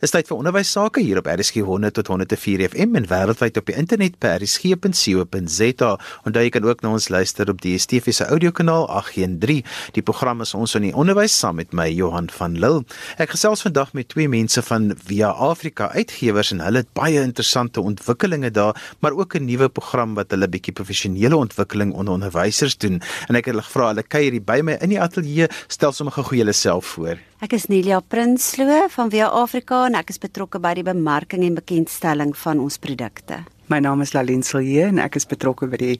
Dis tyd vir onderwys sake hier op RSG 100 tot 104 FM en wêreldwyd op die internet by rsg.co.za. Onthou jy kan ook na ons luister op die DSTV se audiokanaal 813. Die program is ons in die onderwys saam met my Johan van Lille. Ek gesels vandag met twee mense van Via Afrika Uitgewers en hulle het baie interessante ontwikkelinge daar, maar ook 'n nuwe program wat hulle bietjie professionele ontwikkeling onder onderwysers doen. En ek het hulle gevra hulle kuier hier by my in die ateljee. Stel sommer gou julle self voor. Ek is Nelia Prinsloo van Via Afrika en ek is betrokke by die bemarking en bekendstelling van ons produkte. My naam is Lalien Silje en ek is betrokke by die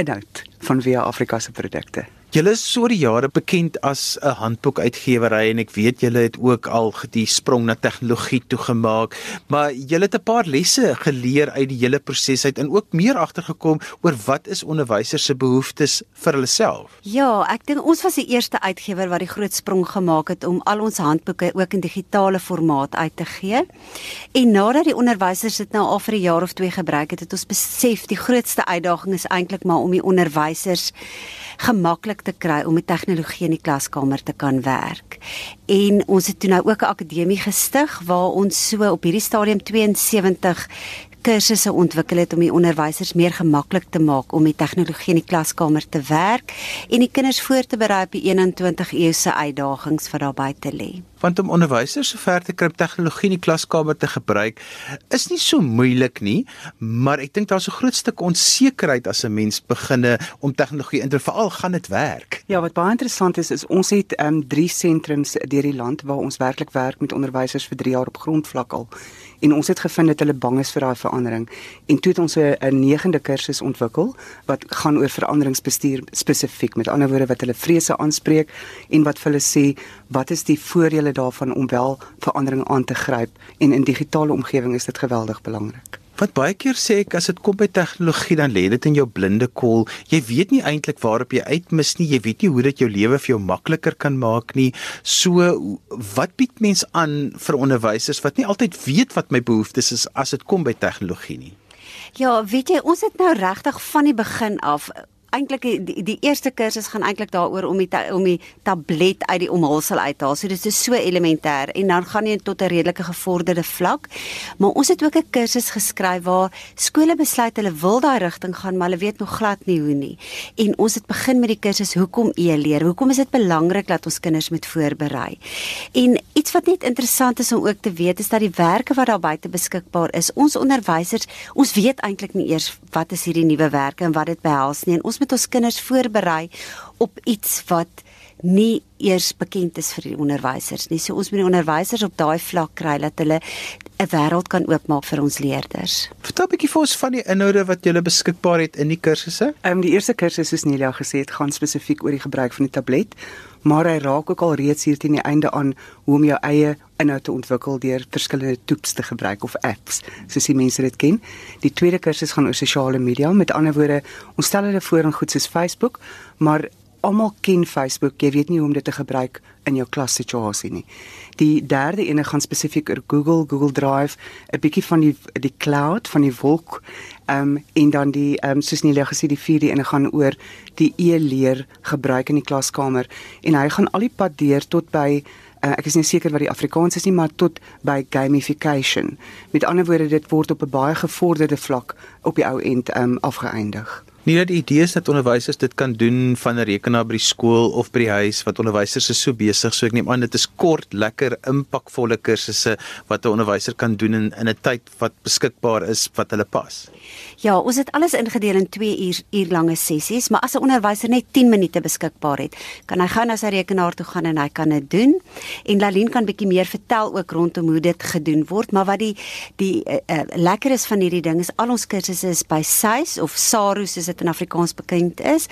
inhoud van Via Afrika se produkte. Julle is so die jare bekend as 'n handboekuitgewery en ek weet julle het ook al die sprong na tegnologie toegemaak, maar julle het 'n paar lesse geleer uit die hele proses uit en ook meer agtergekom oor wat is onderwysers se behoeftes vir hulle self. Ja, ek dink ons was die eerste uitgewer wat die groot sprong gemaak het om al ons handboeke ook in digitale formaat uit te gee. En nadat die onderwysers dit nou al vir 'n jaar of twee gebruik het, het ons besef die grootste uitdaging is eintlik maar om die onderwysers gemaklik te kry om met tegnologie in die klaskamer te kan werk. En ons het toe nou ook 'n akademie gestig waar ons so op hierdie stadium 72 kursusse ontwikkel het om die onderwysers meer gemaklik te maak om met tegnologie in die klaskamer te werk en die kinders voor te berei op die 21 eeu se uitdagings wat daar buite lê. Want om onderwysers sover te kry om tegnologie in die klaskamer te gebruik is nie so moeilik nie, maar ek dink daar's 'n groot stuk onsekerheid as 'n mens beginne om tegnologie in te veral gaan dit werk. Ja, wat baie interessant is is ons het ehm um, drie sentrums deur die land waar ons werklik werk met onderwysers vir 3 jaar op grondvlak al en ons het gevind dat hulle bang is vir daai verandering. En toe het ons 'n negende kursus ontwikkel wat gaan oor veranderingsbestuur spesifiek. Met ander woorde wat hulle vrese aanspreek en wat vir hulle sê wat is die voordele daarvan om wel verandering aan te gryp? En in digitale omgewing is dit geweldig belangrik. Wat baie keer sê ek as dit kom by tegnologie dan lê dit in jou blinde kol. Jy weet nie eintlik waarop jy uitmis nie. Jy weet nie hoe dit jou lewe vir jou makliker kan maak nie. So wat bied mens aan vir onderwysers wat nie altyd weet wat my behoeftes is as dit kom by tegnologie nie? Ja, weet jy, ons het nou regtig van die begin af eintlik die, die eerste kursus gaan eintlik daaroor om die om die tablet uit die omhulsel uit te haal. So dit is so elementêr en dan gaan jy tot 'n redelike gevorderde vlak. Maar ons het ook 'n kursus geskryf waar skole besluit hulle wil daai rigting gaan, maar hulle weet nog glad nie hoe nie. En ons het begin met die kursus hoekom e-leer? Hoekom is dit belangrik dat ons kinders moet voorberei? En iets wat net interessant is om ook te weet is dat die werke wat daar buite beskikbaar is, ons onderwysers, ons weet eintlik nie eers wat is hierdie nuwe werke en wat dit behels nie. En ons met ons kinders voorberei op iets wat nie eers bekend is vir die onderwysers nie. So ons moet die onderwysers op daai vlak kry dat hulle 'n wêreld kan oopmaak vir ons leerders. Vertel 'n bietjie vir ons van die inhoude wat jy beskikbaar het in die kursusse. Ehm um, die eerste kursus soos Nelia gesê het, gaan spesifiek oor die gebruik van die tablet, maar hy raak ook al reeds hier teen die einde aan hoe om jou eie inhoud te ontwikkel deur verskillende toeps te gebruik of apps, soos die mense dit ken. Die tweede kursus gaan oor sosiale media, met ander woorde, ons stel hulle voor in goed soos Facebook, maar almal ken Facebook, jy weet nie hoe om dit te gebruik in jou klassituasie nie. Die derde ene gaan spesifiek oor Google, Google Drive, 'n bietjie van die die cloud, van die wolk, ehm um, en dan die ehm um, soos nie lekker gesê die vierde ene gaan oor die e-leer gebruik in die klaskamer en hy gaan al die pad deur tot by uh, ek is nie seker wat die Afrikaans is nie, maar tot by gamification. Met ander woorde, dit word op 'n baie gevorderde vlak op die ou end ehm um, afgeëindig. Nie dat die idee is dat onderwysers dit kan doen van 'n rekenaar by die skool of by die huis wat onderwysers is so besig so ek neem aan dit is kort, lekker, impakvolle kursusse wat 'n onderwyser kan doen in in 'n tyd wat beskikbaar is wat hulle pas. Ja, ons het alles ingedeel in 2 uur uur lange sessies, maar as 'n onderwyser net 10 minute beskikbaar het, kan hy gou na sy rekenaar toe gaan en hy kan dit doen. En Lalien kan bietjie meer vertel ook rondom hoe dit gedoen word, maar wat die die uh, uh, lekker is van hierdie ding is al ons kursusse is by SAIS of SARU dit in Afrikaans bekend is,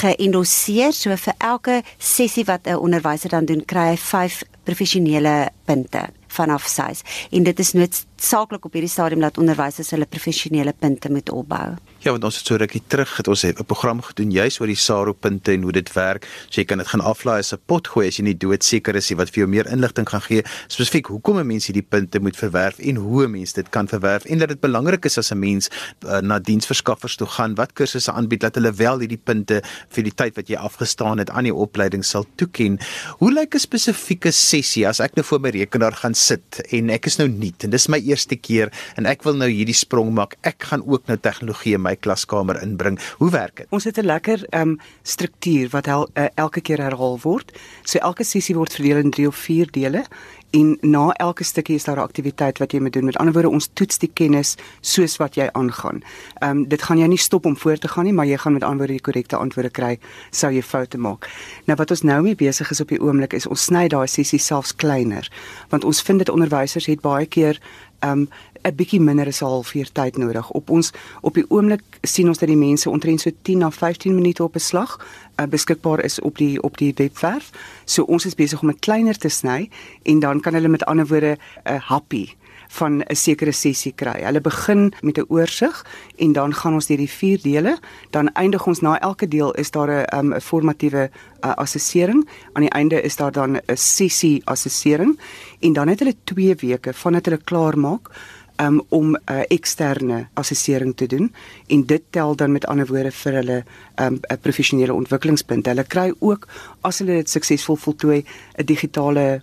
geëndoseer. So vir elke sessie wat 'n onderwyser dan doen, kry hy 5 professionele punte vanaf SAIS. En dit is noodsaaklik op hierdie stadium dat onderwysers hulle professionele punte moet opbou. Ja, want ons het so rukkie terug het ons 'n program gedoen juis oor die SARO punte en hoe dit werk. So jy kan dit gaan aflaai as 'n pot gooi as jy nie doodseker is nie wat vir jou meer inligting gaan gee spesifiek hoekom 'n mens hierdie punte moet verwerf en hoe 'n mens dit kan verwerf en dat dit belangrik is as 'n mens uh, na diensverskaffers toe gaan wat kursusse aanbied dat hulle wel hierdie punte vir die tyd wat jy afgestaan het aan die opleiding sal toeken. Hoe lyk 'n spesifieke sessie as ek nou voor my rekenaar gaan sit en ek is nou nuut en dis my eerste keer en ek wil nou hierdie sprong maak. Ek gaan ook nou tegnologie in my klaskamer inbring. Hoe werk dit? Ons het 'n lekker ehm um, struktuur wat hel, uh, elke keer herhaal word. So elke sessie word verdeel in 3 of 4 dele en na elke stukkie is daar 'n aktiwiteit wat jy moet doen. Met ander woorde, ons toets die kennis soos wat jy aangaan. Ehm um, dit gaan jou nie stop om voort te gaan nie, maar jy gaan met ander woorde die korrekte antwoorde kry sou jy foute maak. Nou wat ons nou mee besig is op die oomblik is ons sny daai sessie selfs kleiner, want ons vind dit onderwysers het baie keer ehm um, 'n bietjie minder as 'n halfuur tyd nodig. Op ons op die oomblik sien ons dat die mense omtrent so 10 na 15 minute op 'n slag uh, beskikbaar is op die op die webwerf. So ons is besig om dit kleiner te sny en dan kan hulle met ander woorde 'n uh, happy van 'n sekere sessie kry. Hulle begin met 'n oorsig en dan gaan ons deur die vier dele, dan eindig ons na elke deel is daar 'n um, 'n formatiewe uh, assessering. Aan die einde is daar dan 'n sessie assessering en dan het hulle 2 weke vandat hulle klaar maak um, om 'n uh, eksterne assessering te doen en dit tel dan met ander woorde vir hulle 'n um, professionele ontwikkelingspunt. Hulle kry ook as hulle dit suksesvol voltooi 'n digitale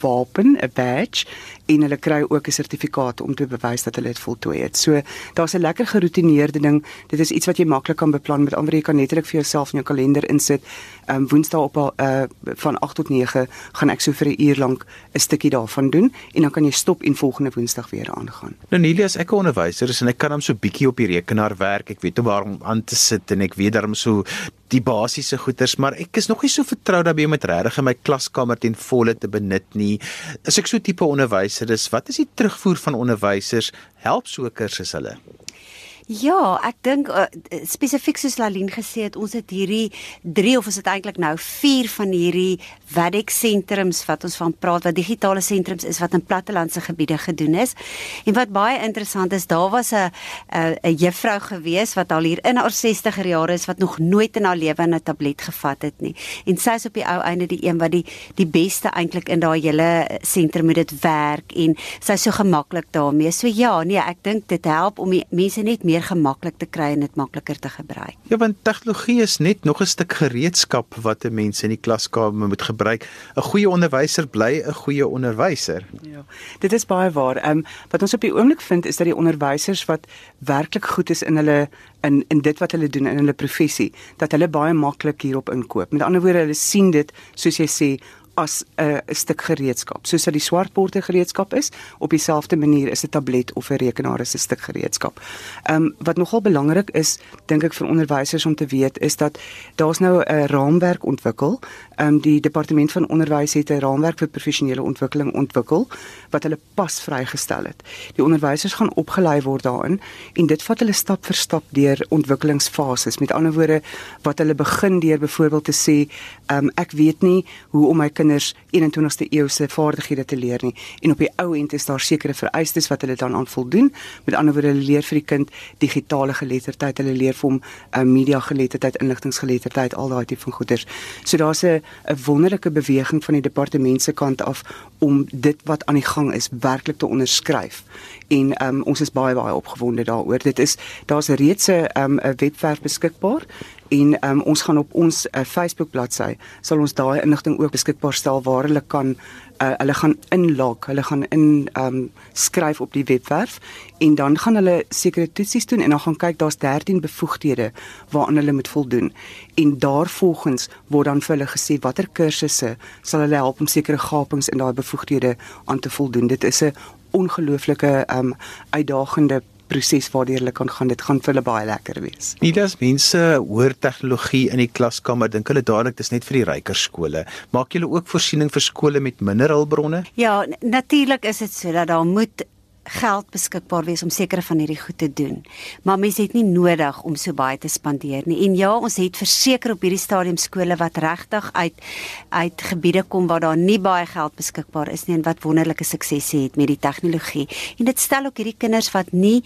wapen, 'n badge en hulle kry ook 'n sertifikaat om te bewys dat hulle dit voltooi het. So daar's 'n lekker geroutineerde ding. Dit is iets wat jy maklik kan beplan met ander jy kan netlik vir jouself in jou kalender insit. Ehm um, Woensdae op uh van 8 tot 9 gaan ek so vir 'n uur lank 'n stukkie daarvan doen en dan kan jy stop en volgende Woensdag weer aangaan. Nou Nelias, ek 'n onderwyser is en ek kan hom so bietjie op die rekenaar werk. Ek weet hoe om aan te sit en ek weet daarom so die basiese goeders, maar ek is nog nie so vertrou daarmee om dit regtig in my klaskamer ten volle te benut nie. Is ek so tipe onderwyser is, wat is die terugvoer van onderwysers? Help so kursusse hulle? Ja, ek dink uh, spesifiek soos Lalien gesê het, ons het hierdie 3 of is dit eintlik nou 4 van hierdie WADEX sentrums wat ons van praat wat digitale sentrums is wat in plattelandse gebiede gedoen is. En wat baie interessant is, daar was 'n 'n juffrou gewees wat al hier in haar 60er jare is wat nog nooit in haar lewe 'n tablet gevat het nie. En sy is op die ou einde die een wat die die beste eintlik in daai hele sentrum moet dit werk en sy so gemaklik daarmee. So ja, nee, ek dink dit help om die mense net meer gemaklik te kry en dit makliker te gebruik. Ja, want tegnologie is net nog 'n stuk gereedskap wat 'n mens in die klaskamer moet gebruik. 'n Goeie onderwyser bly 'n goeie onderwyser. Ja. Dit is baie waar. Ehm um, wat ons op die oomblik vind is dat die onderwysers wat werklik goed is in hulle in in dit wat hulle doen in hulle professie, dat hulle baie maklik hierop inkoop. Met ander woorde, hulle sien dit soos jy sê as 'n uh, stuk gereedskap. Soos dat die swartborde gereedskap is, op dieselfde manier is 'n tablet of 'n rekenaar 'n stuk gereedskap. Ehm um, wat nogal belangrik is, dink ek vir onderwysers om te weet, is dat daar's nou 'n raamwerk ontwikkel. Ehm um, die departement van onderwys het 'n raamwerk vir professionele ontwikkeling ontwikkel wat hulle pas vrygestel het. Die onderwysers gaan opgelei word daarin en dit vat hulle stap vir stap deur ontwikkelingsfases. Met ander woorde, wat hulle begin deur byvoorbeeld te sê, ehm um, ek weet nie hoe om my kinders 21ste eeuse vaardighede te leer nie en op die ou end is daar sekere vereistes wat hulle dan aan voldoen met ander woorde hulle leer vir die kind digitale geletterdheid hulle leer vir hom 'n uh, eh, media geletterdheid inligtingsgeletterdheid al daai tipe van goeders so daar's 'n 'n wonderlike beweging van die departement se kant af om dit wat aan die gang is werklik te onderskryf. En um, ons is baie baie opgewonde daaroor. Dit is daar's reeds 'n um, 'n webwerf beskikbaar en um, ons gaan op ons uh, Facebook bladsy sal ons daai inligting ook beskikbaar stel waar hulle kan uh, hulle gaan inlog, hulle gaan in um, skryf op die webwerf en dan gaan hulle sekere toetsies doen en dan gaan kyk daar's 13 bevoegdhede waaraan hulle moet voldoen en daarvolgens word dan vir hulle gesê watter kursusse sal hulle help om sekere gapings in daai bevoegdhede aan te voldoen. Dit is 'n ongelooflike um, uitdagende proses waardeur hulle kan gaan. Dit gaan vir hulle baie lekker wees. Nie dat mense hoor tegnologie in die klaskamer dink hulle dadelik dis net vir die ryker skole. Maak julle ook voorsiening vir skole met minder hulpbronne? Ja, natuurlik is dit so dat daar moet geld beskikbaar wees om sekere van hierdie goed te doen. Maar mens het nie nodig om so baie te spandeer nie. En ja, ons het verseker op hierdie stadium skole wat regtig uit uit gebiede kom waar daar nie baie geld beskikbaar is nie en wat wonderlike suksesse het met die tegnologie. En dit stel ook hierdie kinders wat nie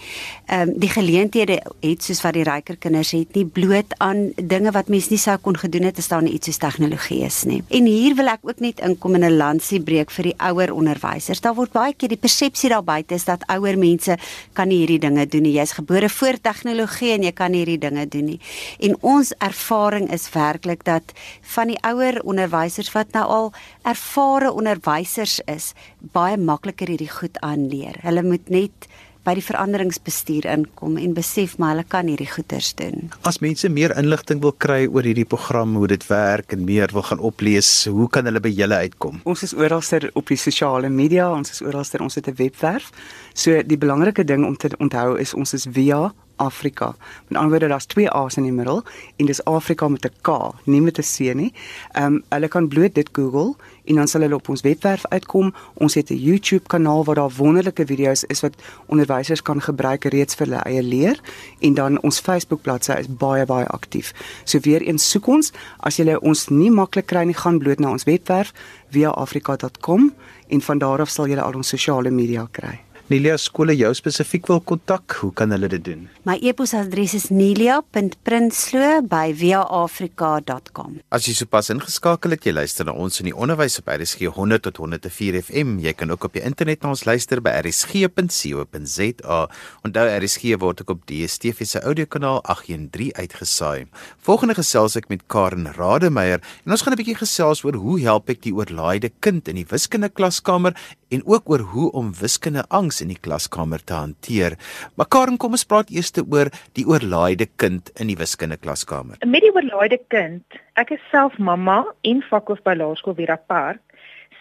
ehm um, die geleenthede het soos wat die ryker kinders het nie bloot aan dinge wat mens nie sou kon gedoen het as daar nie iets soos tegnologie is nie. En hier wil ek ook net inkom in 'n landsie breek vir die ouer onderwysers. Daar word baie keer die persepsie daar buite is dat ouer mense kan nie hierdie dinge doen nie. Jy's gebore voor tegnologie en jy kan nie hierdie dinge doen nie. En ons ervaring is werklik dat van die ouer onderwysers wat nou al ervare onderwysers is, baie makliker hierdie goed aanleer. Hulle moet net by die veranderingsbestuur inkom en besef maar hulle kan hierdie goeders doen. As mense meer inligting wil kry oor hierdie program, hoe dit werk en meer wil gaan oplees, hoe kan hulle by julle uitkom? Ons is oralster op die sosiale media, ons is oralster, ons het 'n webwerf. So die belangrike ding om te onthou is ons is via Afrika. Met ander woorde, daar's twee A's in die middel en dis Afrika met 'n K, nie met 'n C nie. Ehm um, hulle kan bloot dit Google en dan sal hulle op ons webwerf uitkom. Ons het 'n YouTube kanaal waar daar wonderlike video's is wat onderwysers kan gebruik reeds vir hulle eie leer en dan ons Facebook bladsy is baie baie aktief. So weer eens soek ons as jy ons nie maklik kry nie, gaan bloot na ons webwerf via afrika.com en van daar af sal jy al ons sosiale media kry. Nelia skole jou spesifiek wil kontak, hoe kan hulle dit doen? My e-posadres is nelia.prinsloo@viaafrika.com. As jy sopas ingeskakel het, jy luister na ons in die onderwys op RSG 100 tot 104 FM. Jy kan ook op die internet na ons luister by rsg.co.za. Onthou RSG word ook op DStv se audiokanaal 813 uitgesaai. Volgende gesels ek met Karen Rademeier en ons gaan 'n bietjie gesels oor hoe help ek die oorlaaide kind in die wiskunde klaskamer en ook oor hoe om wiskunde angs in die klaskamer te hanteer. Maar Karen, kom ons praat eers oor die oorlaaide kind in die wiskunde klaskamer. Met die oorlaaide kind, ek is self mamma en vakhoof by Laerskool Vira Park.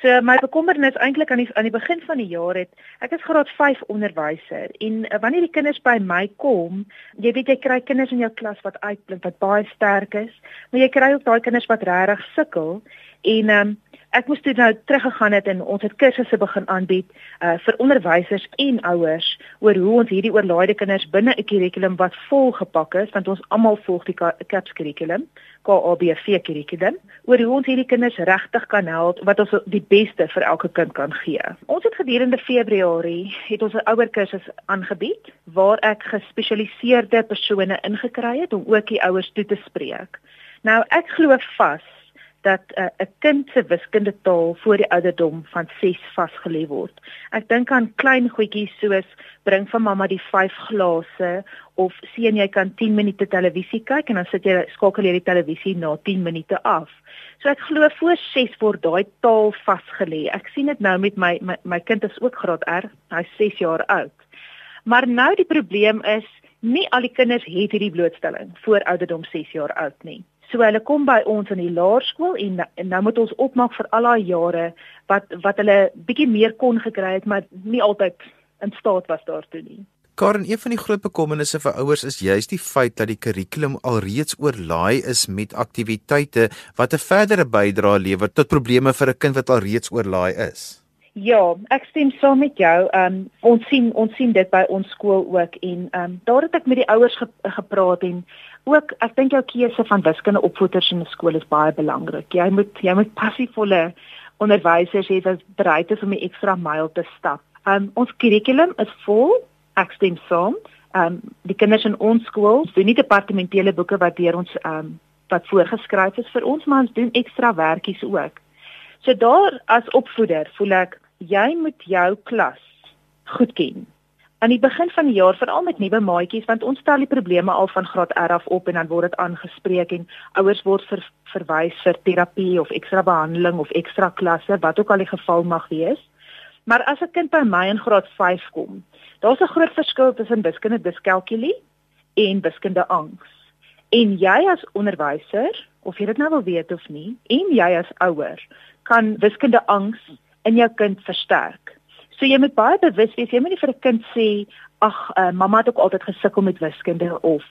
So my bekommernis eintlik aan die aan die begin van die jaar het, ek is graad 5 onderwyser en uh, wanneer die kinders by my kom, jy weet jy kry kinders in jou klas wat uitblink, wat baie sterk is, maar jy kry ook daai kinders wat regtig sukkel en um, ek moes toe nou teruggegaan het en ons het kursusse begin aanbied uh vir onderwysers en ouers oor hoe ons hierdie oorlaaide kinders binne 'n kurrikulum wat volgepak is want ons almal volg die CAPS kurrikulum, KABV kurrikulum, oor hoe ons hierdie kinders regtig kan help wat ons die beste vir elke kind kan gee. Ons het gedurende Februarie het ons 'n ouer kursus aangebied waar ek gespesialiseerde persone ingekry het om ook die ouers toe te spreek. Nou ek glo vas dat eh, 'n uh, kind se wiskunde taal voor die ouderdom van 6 vasgelê word. Ek dink aan klein goedjies soos bring vir mamma die 5 glase of sien jy kan 10 minute televisie kyk en dan sit jy skakel jy die televisie na 10 minute af. So ek glo voor 6 word daai taal vasgelê. Ek sien dit nou met my my, my kind is ook graad R, hy's 6 jaar oud. Maar nou die probleem is nie al die kinders het hierdie blootstelling voor ouderdom 6 jaar oud nie. So hulle kom by ons in die laerskool en, en nou moet ons opmaak vir al daai jare wat wat hulle bietjie meer kon gekry het, maar nie altyd in staat was daartoe nie. Karen, een van die groot bekommernisse vir ouers is juist die feit dat die kurrikulum alreeds oorlaai is met aktiwiteite wat 'n verdere bydrae lewer tot probleme vir 'n kind wat alreeds oorlaai is. Ja, ek stem saam met jou. Um, ons sien ons sien dit by ons skool ook en um, daar het ek met die ouers ge gepraat en ook ek dink jou keuse van wiskunde opvoeders in 'n skool is baie belangrik. Jy moet jy moet passievolle onderwysers hê wat bereid is om 'n ekstra myl te stap. Um ons kurrikulum is vol. Ek stem saam. Um die kinders in ons skool doen nie departementele boeke wat deur ons um wat voorgeskryf is vir ons, maar ons doen ekstra werkies ook. So daar as opvoeder voel ek jy moet jou klas goed ken aan die begin van die jaar veral met nuwe maatjies want ons stel die probleme al van graad R af op en dan word dit aangespreek en ouers word ver, verwys vir terapie of ekstra behandeling of ekstra klasse wat ook al die geval mag wees. Maar as 'n kind by my in graad 5 kom, daar's 'n groot verskil tussen wiskunde diskalkulie en wiskunde angs. En jy as onderwyser, of jy dit nou wil weet of nie, en jy as ouer kan wiskunde angs in jou kind versterk. So jy moet baie bewus wees. Jy moet nie vir 'n kind sê, "Ag, uh, mamma het ook altyd gesukkel met wiskunde" of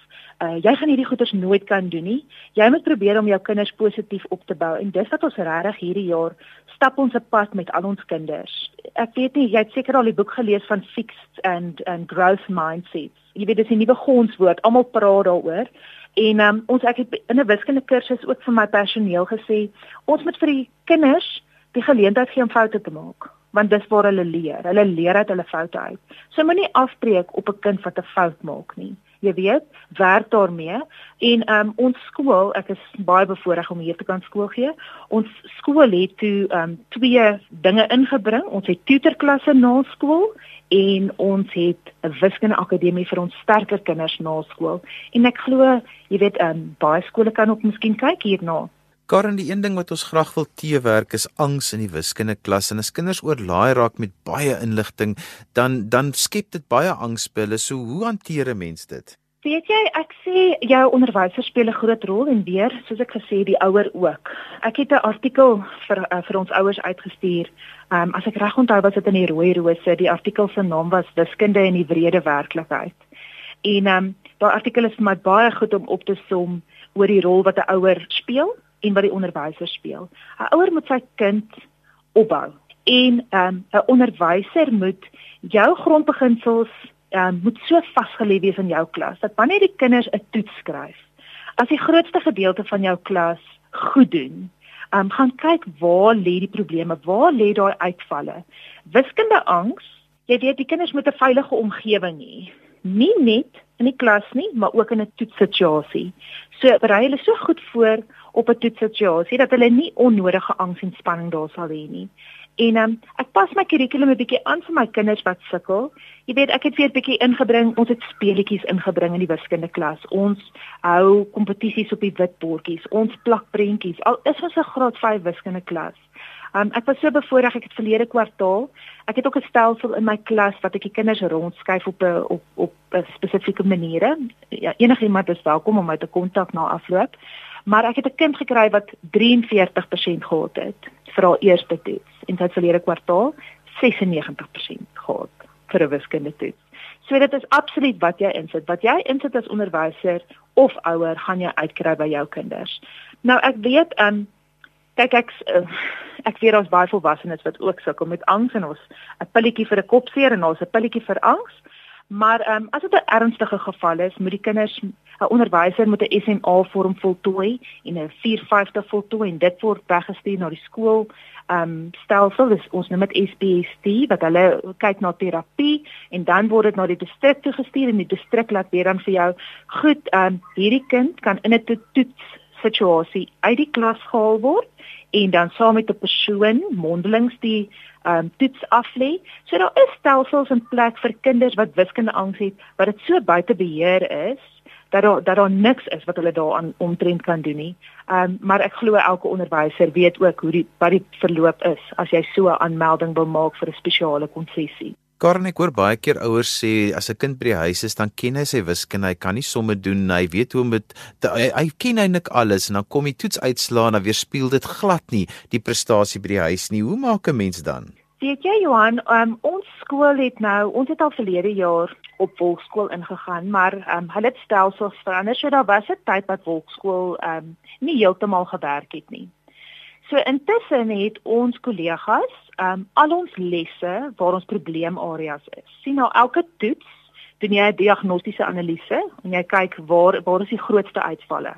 uh, "Jy gaan hierdie goeders nooit kan doen nie." Jy moet probeer om jou kinders positief op te bou en dis wat ons regtig hierdie jaar stap ons 'n pad met al ons kinders. Ek weet nie, jy het seker al die boek gelees van Fixed and and Growth Mindsets. Jy weet dis 'n nuwe gonswoord. Almal praat daaroor. En um, ons ek het in 'n wiskunde kursus ook vir my personeel gesê, ons moet vir die kinders die geleentheid gee om foute te maak want dis waar hulle leer. Hulle leer uit hulle foute uit. So moenie afbreek op 'n kind wat 'n fout maak nie. Jy weet, werk daarmee. En um ons skool, ek is baie bevoorreg om hier te kan skool gee. Ons skool het toe um twee dinge ingebring. Ons het tutorklasse na skool en ons het 'n wiskunde akademie vir ons sterker kinders na skool. En ek glo, jy weet, um baie skole kan ook miskien kyk hierna. Karen, die een ding wat ons graag wil teewerk is angs in die wiskunde klas en as kinders oorlaai raak met baie inligting, dan dan skep dit baie angs by hulle. So hoe hanteer 'n mens dit? Weet jy, ek sê jou onderwyser speel 'n groot rol en weer, soos ek gesê, die ouer ook. Ek het 'n artikel vir uh, vir ons ouers uitgestuur. Ehm um, as ek reg onthou was dit in die Rooi Rose. Die artikel se naam was Wiskunde in die wrede werklikheid. En ehm um, daai artikel is vir my baie goed om op te som oor die rol wat 'n ouer speel en wat die onderwyser speel. 'n Ouer moet sy kind opbou en um, 'n um, onderwyser moet jou grondbeginsels um, moet so vasgelê wees in jou klas dat wanneer die kinders 'n toets skryf, as die grootste gedeelte van jou klas goed doen, um, gaan kyk waar lê die probleme, waar lê daai uitvalle. Wiskunde angs, jy weet die kinders moet 'n veilige omgewing hê. Nie net in die klas nie, maar ook in 'n toetssituasie. So berei hulle so goed voor op 'n toetssituasie dat hulle nie onnodige angs en spanning daar sal hê nie. En um, ek pas my kurrikulum 'n bietjie aan vir my kinders wat sukkel. Jy weet, ek het weer 'n bietjie ingebring. Ons het speletjies ingebring in die wiskunde klas. Ons hou kompetisies op die wit bordjies. Ons plak prentjies. Al is ons 'n graad 5 wiskunde klas. Um, ek was so bevoorreg ek het verlede kwartaal. Ek het ook 'n stelsel in my klas wat ek die kinders rondskuif op 'n op op 'n spesifieke maniere. Ja, enigiemand is welkom om my te kontak na afloop maar ek het 'n kind gekry wat 43% gehad het vir haar eerste toets en sy verlede kwartaal 96% gehad vir 'n wiskunde toets. So dit is absoluut wat jy insit. Wat jy insit as onderwyser of ouer, gaan jy uitkry by jou kinders. Nou ek weet um kyk ek uh, ek weet ons baie volwassenes wat ook sukkel met angs en ons 'n pilletjie vir 'n kopseer en ons 'n pilletjie vir angs. Maar ehm um, as dit 'n ernstige geval is, moet die kinders 'n onderwyser moet 'n SMA vorm voltooi en 'n 450 voltooi en dit word weggestuur na die skool ehm um, stelsel. Dis ons noem dit SPST wat hulle kyk na terapie en dan word dit na die distrik toe gestuur en die distrik laat weer dan vir jou goed ehm um, hierdie kind kan in 'n toets situasie uit die klas gehaal word en dan saam met 'n persoon mondelings die um, toets aflê. So daar is stelsels in plek vir kinders wat wiskunde angs het wat dit so buite beheer is dat daar dat daar niks is wat hulle daaraan omtrent kan doen nie. Ehm um, maar ek glo elke onderwyser weet ook hoe die wat die verloop is as jy so 'n aanmelding wil maak vir 'n spesiale konsessie. Karen ek hoor baie keer ouers sê as 'n kind by die huis is dan ken hy sy wiskunde, hy kan nie somme doen, hy weet hoe om dit hy, hy ken eintlik alles en dan kom die toets uitslaan en dan weerspieël dit glad nie die prestasie by die huis nie. Hoe maak 'n mens dan? Weet jy Johan, um, ons skool het nou, ons het al verlede jaar op volkskool ingegaan, maar um, hulle het stelsels verander. So daar was 'n tyd wat volkskool um, nie heeltemal gewerk het nie. So intussen het ons kollegas um al ons lesse waar ons probleemareas is. Sien nou elke toets doen jy 'n diagnostiese analise en jy kyk waar waar is die grootste uitvalle.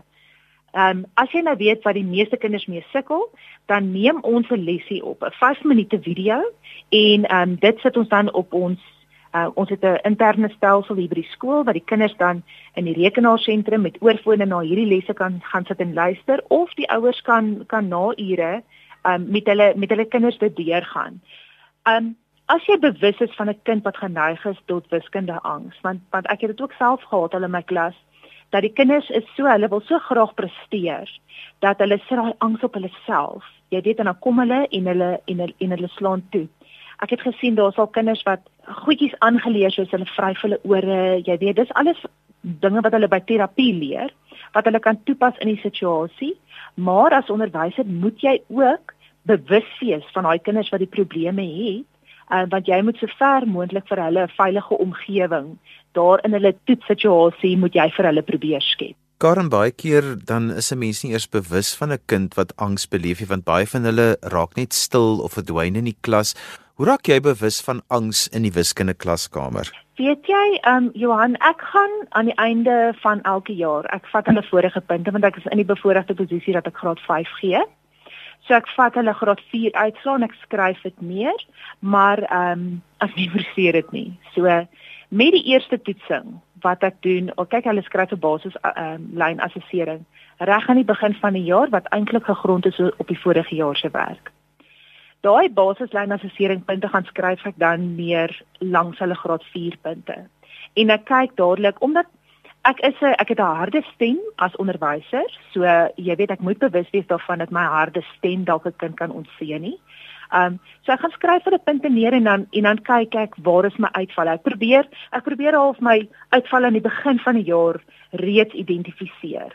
Um as jy nou weet wat die meeste kinders mee sukkel, dan neem ons 'n lesie op, 'n 5 minute video en um dit sit ons dan op ons Uh, ons het 'n interne stelsel hier by die skool waar die kinders dan in die rekenaarsentrum met oorfone na hierdie lesse kan gaan sit en luister of die ouers kan kan na ure um, met hulle met hulle kinders dit deurgaan. Um as jy bewus is van 'n kind wat geneig is tot wiskunde angs, want want ek het dit ook self gehad hulle in my klas dat die kinders is so hulle wil so graag presteer dat hulle sit daai angs op hulle self. Jy weet en dan kom hulle en hulle en hulle, en hulle slaan toe. Ek het gesien daar's al kinders wat goedjies aangeleer soos hulle vryf hulle ore, jy weet, dis alles dinge wat hulle by terapie leer wat hulle kan toepas in die situasie. Maar as onderwyser moet jy ook bewus wees van daai kinders wat die probleme het. uh, want jy moet so ver moontlik vir hulle 'n veilige omgewing daar in hulle toetssituasie moet jy vir hulle probeer skep. Karen baie keer dan is 'n mens nie eers bewus van 'n kind wat angs beleef nie want baie van hulle raak net stil of verdwyn in die klas. Hoe raak jy bewus van angs in die wiskunde klaskamer? Weet jy, ehm um, Johan, ek gaan aan die einde van elke jaar, ek vat hulle vorige punte want ek is in die bevoordeelde posisie dat ek graad 5 gee. So ek vat hulle graad 4 uitslaan, ek skryf dit neer, maar ehm um, ek memoriseer dit nie. So met die eerste toetsing wat ek doen, of kyk hulle skryf 'n basis ehm um, lyn assessering reg aan die begin van die jaar wat eintlik gegrond is op die vorige jaar se werk. Daai basislyn assessering punte gaan skryf ek dan neer langs hulle graad 4 punte. En ek kyk dadelik omdat ek is 'n ek het 'n harde stem as onderwyser, so jy weet ek moet bewus wees daarvan dat my harde stem dalk 'n kind kan ontseën nie. Ehm um, so ek gaan skryf hulle punte neer en dan en dan kyk ek waar is my uitvalle. Ek probeer ek probeer half my uitvalle aan die begin van die jaar reeds identifiseer.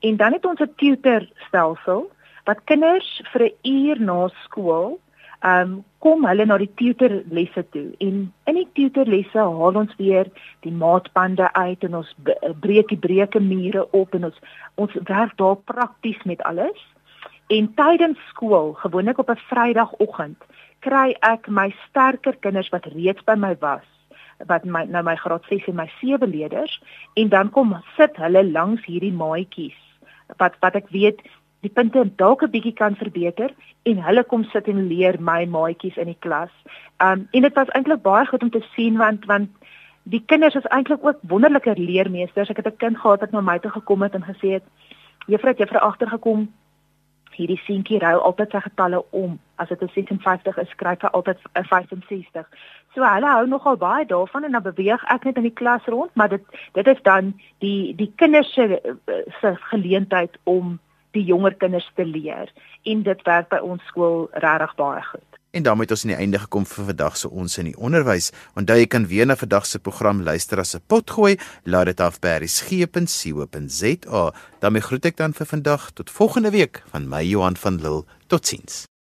En dan het ons 'n tutor stelsel wat kinders vir 'n uur na skool um, kom hulle na die tutorlesse toe en in die tutorlesse haal ons weer die maatbande uit en ons breek die breuke mure op en ons ons werk daar prakties met alles. En tydens skool, gewoonlik op 'n Vrydagoggend, kry ek my sterker kinders wat reeds by my was, wat my nou my graad 6 en my 7 leerders en dan kom sit hulle langs hierdie maatjies wat wat ek weet die punte dalk 'n bietjie kan verbeter en hulle kom sit en leer my maatjies in die klas. Um en dit was eintlik baie goed om te sien want want die kinders is eintlik ook wonderlike leermeesters. Ek het 'n kind gehad wat na my toe gekom het en gesê het: "Juffrou, het juffrou agtergekom hierdie seentjie rou altyd sy getalle om. As dit 'n 56 is, skryf hy altyd 'n 65. So hulle hou nogal baie daarvan en dan beweeg ek net in die klas rond, maar dit dit is dan die die kinders se se geleentheid om die jonger kinders te leer en dit werk by ons skool regtig baie goed. En daarmee het ons aan die einde gekom vir vandag se ons in die onderwys. Onthou jy kan weer na vandag se program luister as 'n pot gooi. Laat dit af by berriesgep.co.za. daarmee groet ek dan vir vandag tot volgende week van my Johan van Lille. Totsiens.